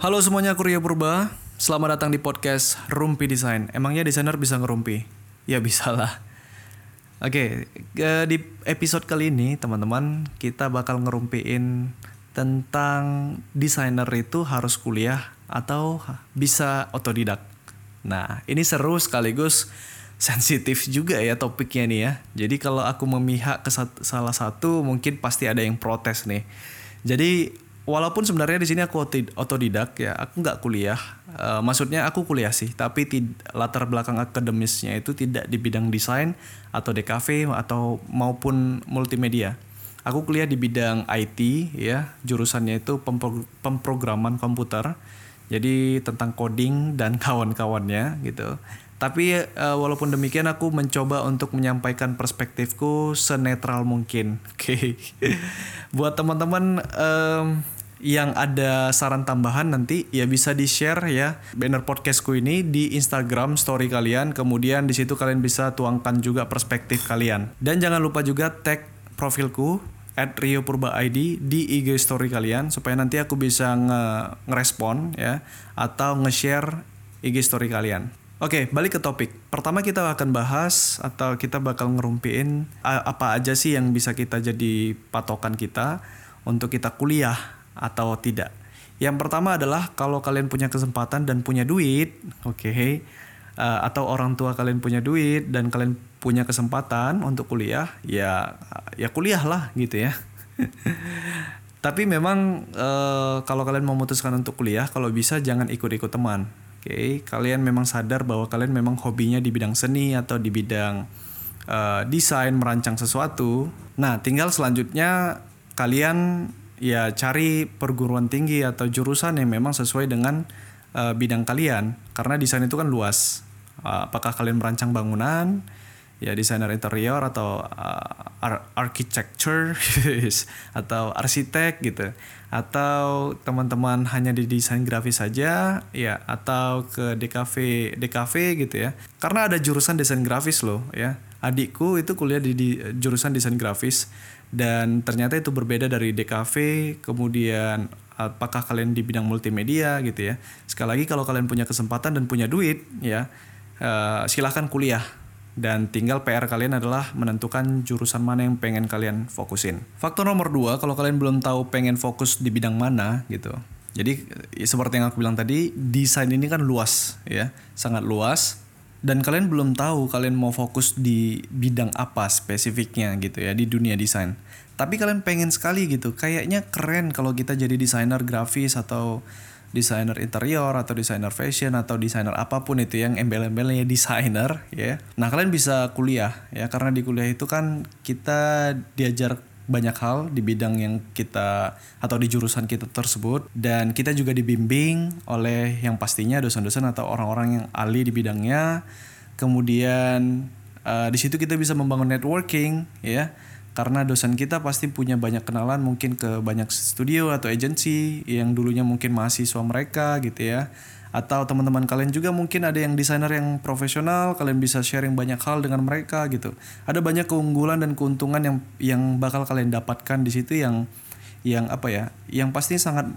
Halo semuanya, aku Purba. Selamat datang di podcast Rumpi Desain. Emangnya desainer bisa ngerumpi? Ya bisa lah. Oke, ke- di episode kali ini teman-teman kita bakal ngerumpiin tentang desainer itu harus kuliah atau bisa otodidak. Nah, ini seru sekaligus sensitif juga ya topiknya nih ya. Jadi kalau aku memihak ke salah satu mungkin pasti ada yang protes nih. Jadi walaupun sebenarnya di sini aku otodidak ya, aku nggak kuliah. Eh, maksudnya aku kuliah sih, tapi tid- latar belakang akademisnya itu tidak di bidang desain atau DKV atau maupun multimedia. Aku kuliah di bidang IT ya, jurusannya itu pempro- pemrograman komputer. Jadi tentang coding dan kawan-kawannya gitu. Tapi eh, walaupun demikian aku mencoba untuk menyampaikan perspektifku senetral mungkin. Oke. Buat teman-teman em, yang ada saran tambahan nanti ya bisa di-share ya banner podcastku ini di Instagram story kalian. Kemudian di situ kalian bisa tuangkan juga perspektif kalian. Dan jangan lupa juga tag profilku at Rio Purba ID di IG story kalian supaya nanti aku bisa nge- ngerespon ya atau nge-share IG story kalian. Oke, balik ke topik. Pertama kita akan bahas atau kita bakal ngerumpiin apa aja sih yang bisa kita jadi patokan kita untuk kita kuliah atau tidak. Yang pertama adalah kalau kalian punya kesempatan dan punya duit, oke, eh, atau orang tua kalian punya duit dan kalian punya kesempatan untuk kuliah, ya ya kuliah lah gitu ya. Tapi memang eh, kalau kalian memutuskan untuk kuliah, kalau bisa jangan ikut-ikut teman. Oke, kalian memang sadar bahwa kalian memang hobinya di bidang seni atau di bidang eh, desain merancang sesuatu. Nah, tinggal selanjutnya kalian ya cari perguruan tinggi atau jurusan yang memang sesuai dengan eh, bidang kalian. Karena desain itu kan luas. Eh, apakah kalian merancang bangunan? ya desainer interior atau uh, ar- architecture atau arsitek gitu atau teman-teman hanya di desain grafis saja ya atau ke DKV DKV gitu ya karena ada jurusan desain grafis loh ya adikku itu kuliah di, di jurusan desain grafis dan ternyata itu berbeda dari DKV kemudian apakah kalian di bidang multimedia gitu ya sekali lagi kalau kalian punya kesempatan dan punya duit ya uh, silahkan kuliah dan tinggal PR kalian adalah menentukan jurusan mana yang pengen kalian fokusin. Faktor nomor dua, kalau kalian belum tahu pengen fokus di bidang mana gitu. Jadi seperti yang aku bilang tadi, desain ini kan luas ya, sangat luas. Dan kalian belum tahu kalian mau fokus di bidang apa spesifiknya gitu ya di dunia desain. Tapi kalian pengen sekali gitu, kayaknya keren kalau kita jadi desainer grafis atau desainer interior atau desainer fashion atau desainer apa pun itu yang embel-embelnya desainer ya. Nah, kalian bisa kuliah ya karena di kuliah itu kan kita diajar banyak hal di bidang yang kita atau di jurusan kita tersebut dan kita juga dibimbing oleh yang pastinya dosen-dosen atau orang-orang yang ahli di bidangnya. Kemudian eh, di situ kita bisa membangun networking ya karena dosen kita pasti punya banyak kenalan mungkin ke banyak studio atau agensi yang dulunya mungkin mahasiswa mereka gitu ya. Atau teman-teman kalian juga mungkin ada yang desainer yang profesional kalian bisa sharing banyak hal dengan mereka gitu. Ada banyak keunggulan dan keuntungan yang yang bakal kalian dapatkan di situ yang yang apa ya yang pasti sangat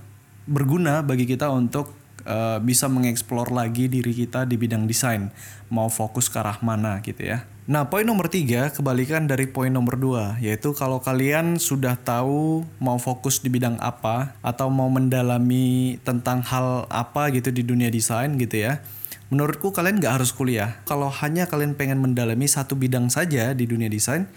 berguna bagi kita untuk uh, bisa mengeksplor lagi diri kita di bidang desain mau fokus ke arah mana gitu ya Nah, poin nomor tiga kebalikan dari poin nomor dua, yaitu kalau kalian sudah tahu mau fokus di bidang apa atau mau mendalami tentang hal apa gitu di dunia desain gitu ya. Menurutku kalian nggak harus kuliah. Kalau hanya kalian pengen mendalami satu bidang saja di dunia desain,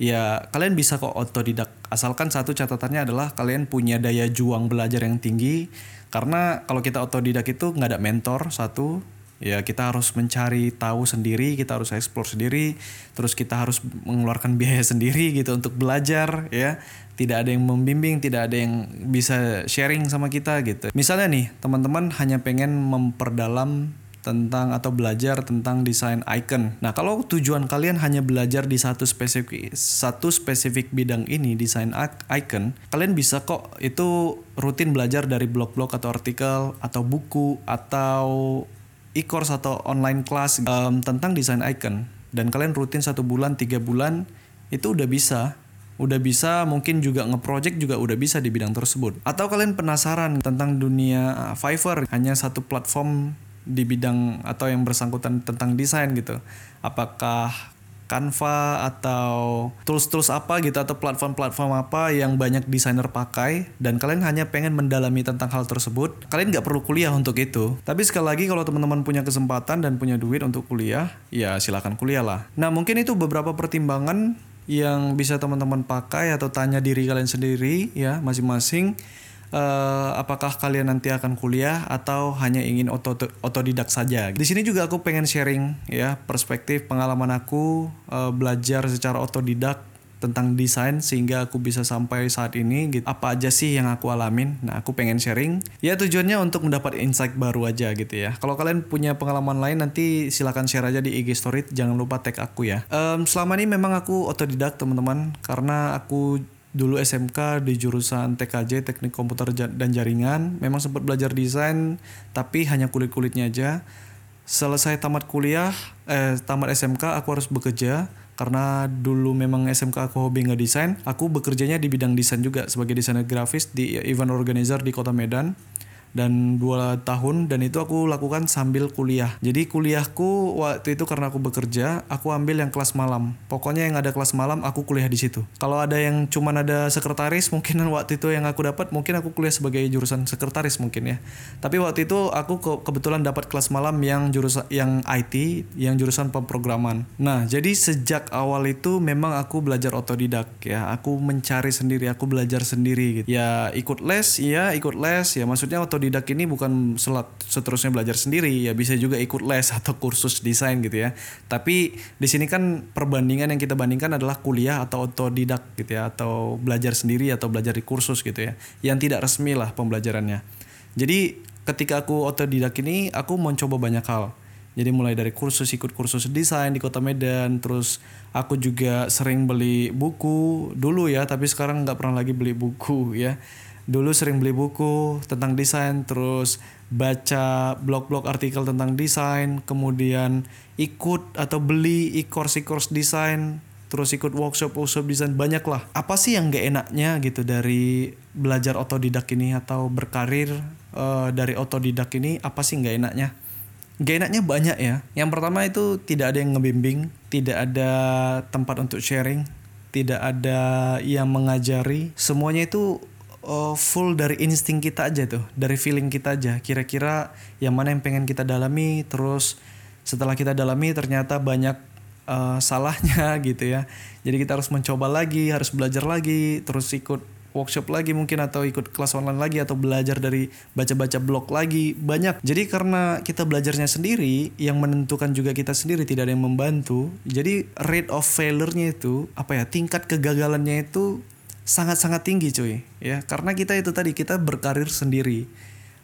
ya kalian bisa kok otodidak. Asalkan satu catatannya adalah kalian punya daya juang belajar yang tinggi. Karena kalau kita otodidak itu nggak ada mentor satu, ya kita harus mencari tahu sendiri kita harus explore sendiri terus kita harus mengeluarkan biaya sendiri gitu untuk belajar ya tidak ada yang membimbing tidak ada yang bisa sharing sama kita gitu misalnya nih teman-teman hanya pengen memperdalam tentang atau belajar tentang desain icon. Nah, kalau tujuan kalian hanya belajar di satu spesifik satu spesifik bidang ini desain icon, kalian bisa kok itu rutin belajar dari blog-blog atau artikel atau buku atau e-course atau online class um, tentang desain icon dan kalian rutin satu bulan tiga bulan itu udah bisa udah bisa mungkin juga ngeproject juga udah bisa di bidang tersebut. Atau kalian penasaran tentang dunia uh, Fiverr hanya satu platform di bidang atau yang bersangkutan tentang desain gitu. Apakah Canva atau tools-tools apa gitu atau platform-platform apa yang banyak desainer pakai dan kalian hanya pengen mendalami tentang hal tersebut, kalian nggak perlu kuliah untuk itu. Tapi sekali lagi kalau teman-teman punya kesempatan dan punya duit untuk kuliah, ya silakan kuliah lah. Nah mungkin itu beberapa pertimbangan yang bisa teman-teman pakai atau tanya diri kalian sendiri ya masing-masing uh, apakah kalian nanti akan kuliah atau hanya ingin otodidak saja. Di sini juga aku pengen sharing ya perspektif pengalaman aku uh, belajar secara otodidak tentang desain sehingga aku bisa sampai saat ini gitu. Apa aja sih yang aku alamin? Nah, aku pengen sharing. Ya tujuannya untuk mendapat insight baru aja gitu ya. Kalau kalian punya pengalaman lain nanti silahkan share aja di IG story. Jangan lupa tag aku ya. Um, selama ini memang aku otodidak teman-teman karena aku dulu SMK di jurusan TKJ Teknik Komputer dan Jaringan. Memang sempat belajar desain tapi hanya kulit-kulitnya aja. Selesai tamat kuliah eh tamat SMK aku harus bekerja. Karena dulu memang SMK aku hobi ngedesain aku bekerjanya di bidang desain juga sebagai desainer grafis di event organizer di kota Medan dan dua tahun dan itu aku lakukan sambil kuliah. Jadi kuliahku waktu itu karena aku bekerja, aku ambil yang kelas malam. Pokoknya yang ada kelas malam aku kuliah di situ. Kalau ada yang cuman ada sekretaris mungkin waktu itu yang aku dapat mungkin aku kuliah sebagai jurusan sekretaris mungkin ya. Tapi waktu itu aku ke kebetulan dapat kelas malam yang jurusan yang IT, yang jurusan pemrograman. Nah, jadi sejak awal itu memang aku belajar otodidak ya. Aku mencari sendiri, aku belajar sendiri gitu. Ya ikut les, iya ikut les ya maksudnya otodidak otodidak ini bukan selat, seterusnya belajar sendiri ya bisa juga ikut les atau kursus desain gitu ya. Tapi di sini kan perbandingan yang kita bandingkan adalah kuliah atau otodidak gitu ya atau belajar sendiri atau belajar di kursus gitu ya yang tidak resmi lah pembelajarannya. Jadi ketika aku otodidak ini aku mencoba banyak hal. Jadi mulai dari kursus ikut kursus desain di kota Medan terus aku juga sering beli buku dulu ya tapi sekarang nggak pernah lagi beli buku ya dulu sering beli buku tentang desain terus baca blog-blog artikel tentang desain kemudian ikut atau beli e-course e-course desain terus ikut workshop workshop desain banyak lah apa sih yang gak enaknya gitu dari belajar otodidak ini atau berkarir uh, dari otodidak ini? Apa sih gak enaknya? Gak enaknya banyak ya. Yang pertama itu tidak ada yang ngebimbing tidak ada tempat untuk sharing tidak ada yang mengajari. Semuanya itu uh, full dari insting kita aja tuh, dari feeling kita aja. Kira-kira yang mana yang pengen kita dalami, terus setelah kita dalami ternyata banyak uh, salahnya gitu ya. Jadi kita harus mencoba lagi, harus belajar lagi, terus ikut workshop lagi mungkin atau ikut kelas online lagi atau belajar dari baca-baca blog lagi banyak jadi karena kita belajarnya sendiri yang menentukan juga kita sendiri tidak ada yang membantu jadi rate of failure-nya itu apa ya tingkat kegagalannya itu sangat-sangat tinggi cuy. Ya karena kita itu tadi kita berkarir sendiri.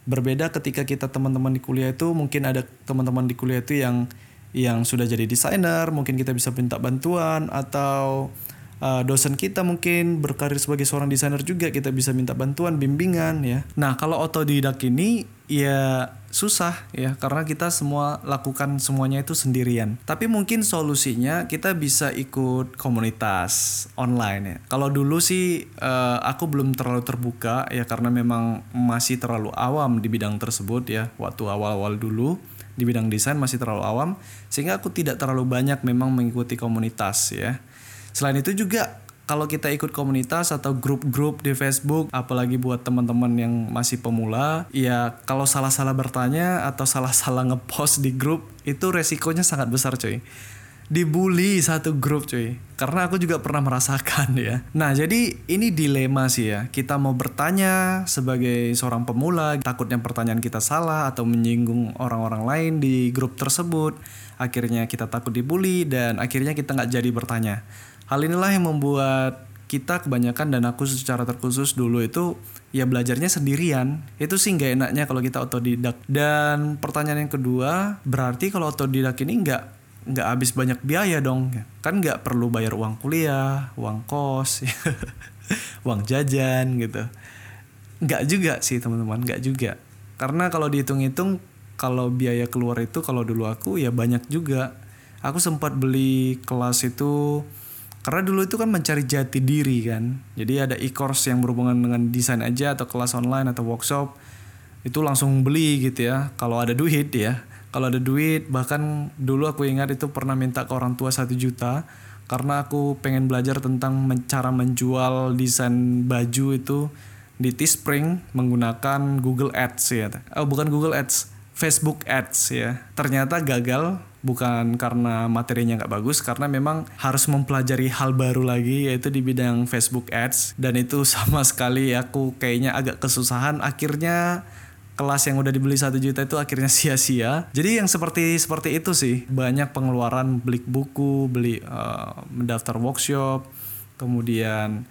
Berbeda ketika kita teman-teman di kuliah itu mungkin ada teman-teman di kuliah itu yang yang sudah jadi desainer mungkin kita bisa minta bantuan atau uh, dosen kita mungkin berkarir sebagai seorang desainer juga kita bisa minta bantuan bimbingan ya nah kalau otodidak ini ya susah ya karena kita semua lakukan semuanya itu sendirian. Tapi mungkin solusinya kita bisa ikut komunitas online ya. Kalau dulu sih uh, aku belum terlalu terbuka ya karena memang masih terlalu awam di bidang tersebut ya waktu awal-awal dulu di bidang desain masih terlalu awam sehingga aku tidak terlalu banyak memang mengikuti komunitas ya. Selain itu juga kalau kita ikut komunitas atau grup-grup di Facebook, apalagi buat teman-teman yang masih pemula, ya kalau salah-salah bertanya atau salah-salah ngepost di grup, itu resikonya sangat besar cuy. Dibully satu grup cuy. Karena aku juga pernah merasakan ya. Nah jadi ini dilema sih ya. Kita mau bertanya sebagai seorang pemula, takutnya pertanyaan kita salah atau menyinggung orang-orang lain di grup tersebut. Akhirnya kita takut dibully dan akhirnya kita nggak jadi bertanya Hal inilah yang membuat kita kebanyakan dan aku secara terkhusus dulu itu ya belajarnya sendirian. Itu sih nggak enaknya kalau kita otodidak. Dan pertanyaan yang kedua berarti kalau otodidak ini nggak nggak habis banyak biaya dong? Kan nggak perlu bayar uang kuliah uang kos uang jajan gitu. Nggak juga sih teman-teman nggak juga. Karena kalau dihitung-hitung kalau biaya keluar itu kalau dulu aku ya banyak juga. Aku sempat beli kelas itu karena dulu itu kan mencari jati diri kan. Jadi ada e-course yang berhubungan dengan desain aja atau kelas online atau workshop itu langsung beli gitu ya. Kalau ada duit ya. Kalau ada duit bahkan dulu aku ingat itu pernah minta ke orang tua satu juta karena aku pengen belajar tentang cara menjual desain baju itu di Teespring menggunakan Google Ads ya. Oh bukan Google Ads Facebook Ads ya. Ternyata gagal bukan karena materinya nggak bagus karena memang harus mempelajari hal baru lagi yaitu di bidang Facebook Ads dan itu sama sekali aku kayaknya agak kesusahan akhirnya kelas yang udah dibeli satu juta itu akhirnya sia-sia. Jadi yang seperti seperti itu sih banyak pengeluaran beli buku, beli uh, mendaftar workshop, kemudian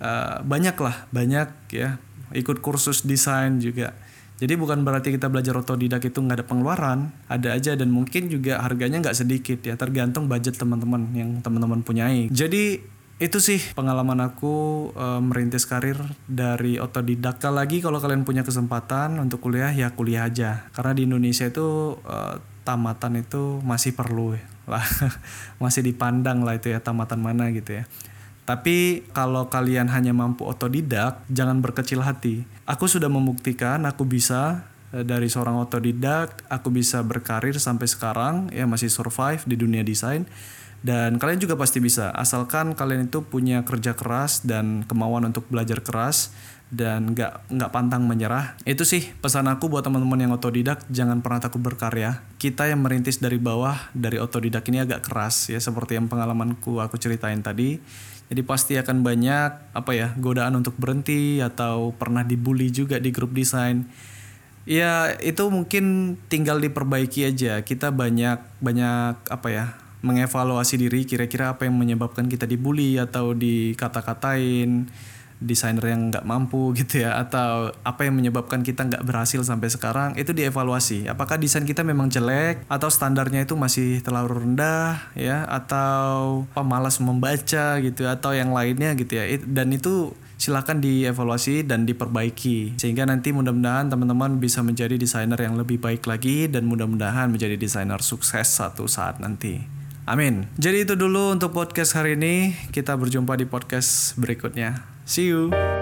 uh, banyak lah banyak ya ikut kursus desain juga. Jadi bukan berarti kita belajar otodidak itu nggak ada pengeluaran, ada aja dan mungkin juga harganya nggak sedikit ya, tergantung budget teman-teman yang teman-teman punyai. Jadi itu sih pengalaman aku e, merintis karir dari otodidak. Lagi kalau kalian punya kesempatan untuk kuliah ya kuliah aja, karena di Indonesia itu e, tamatan itu masih perlu lah, masih dipandang lah itu ya tamatan mana gitu ya. Tapi kalau kalian hanya mampu otodidak, jangan berkecil hati. Aku sudah membuktikan aku bisa eh, dari seorang otodidak, aku bisa berkarir sampai sekarang ya masih survive di dunia desain. Dan kalian juga pasti bisa, asalkan kalian itu punya kerja keras dan kemauan untuk belajar keras dan nggak nggak pantang menyerah. Itu sih pesan aku buat teman-teman yang otodidak, jangan pernah takut berkarya. Kita yang merintis dari bawah dari otodidak ini agak keras ya, seperti yang pengalamanku aku ceritain tadi jadi pasti akan banyak apa ya godaan untuk berhenti atau pernah dibully juga di grup desain. Ya itu mungkin tinggal diperbaiki aja. Kita banyak banyak apa ya mengevaluasi diri kira-kira apa yang menyebabkan kita dibully atau dikata-katain desainer yang nggak mampu gitu ya atau apa yang menyebabkan kita nggak berhasil sampai sekarang itu dievaluasi apakah desain kita memang jelek atau standarnya itu masih terlalu rendah ya atau pemalas membaca gitu atau yang lainnya gitu ya dan itu silahkan dievaluasi dan diperbaiki sehingga nanti mudah-mudahan teman-teman bisa menjadi desainer yang lebih baik lagi dan mudah-mudahan menjadi desainer sukses satu saat nanti. Amin. Jadi itu dulu untuk podcast hari ini. Kita berjumpa di podcast berikutnya. See you.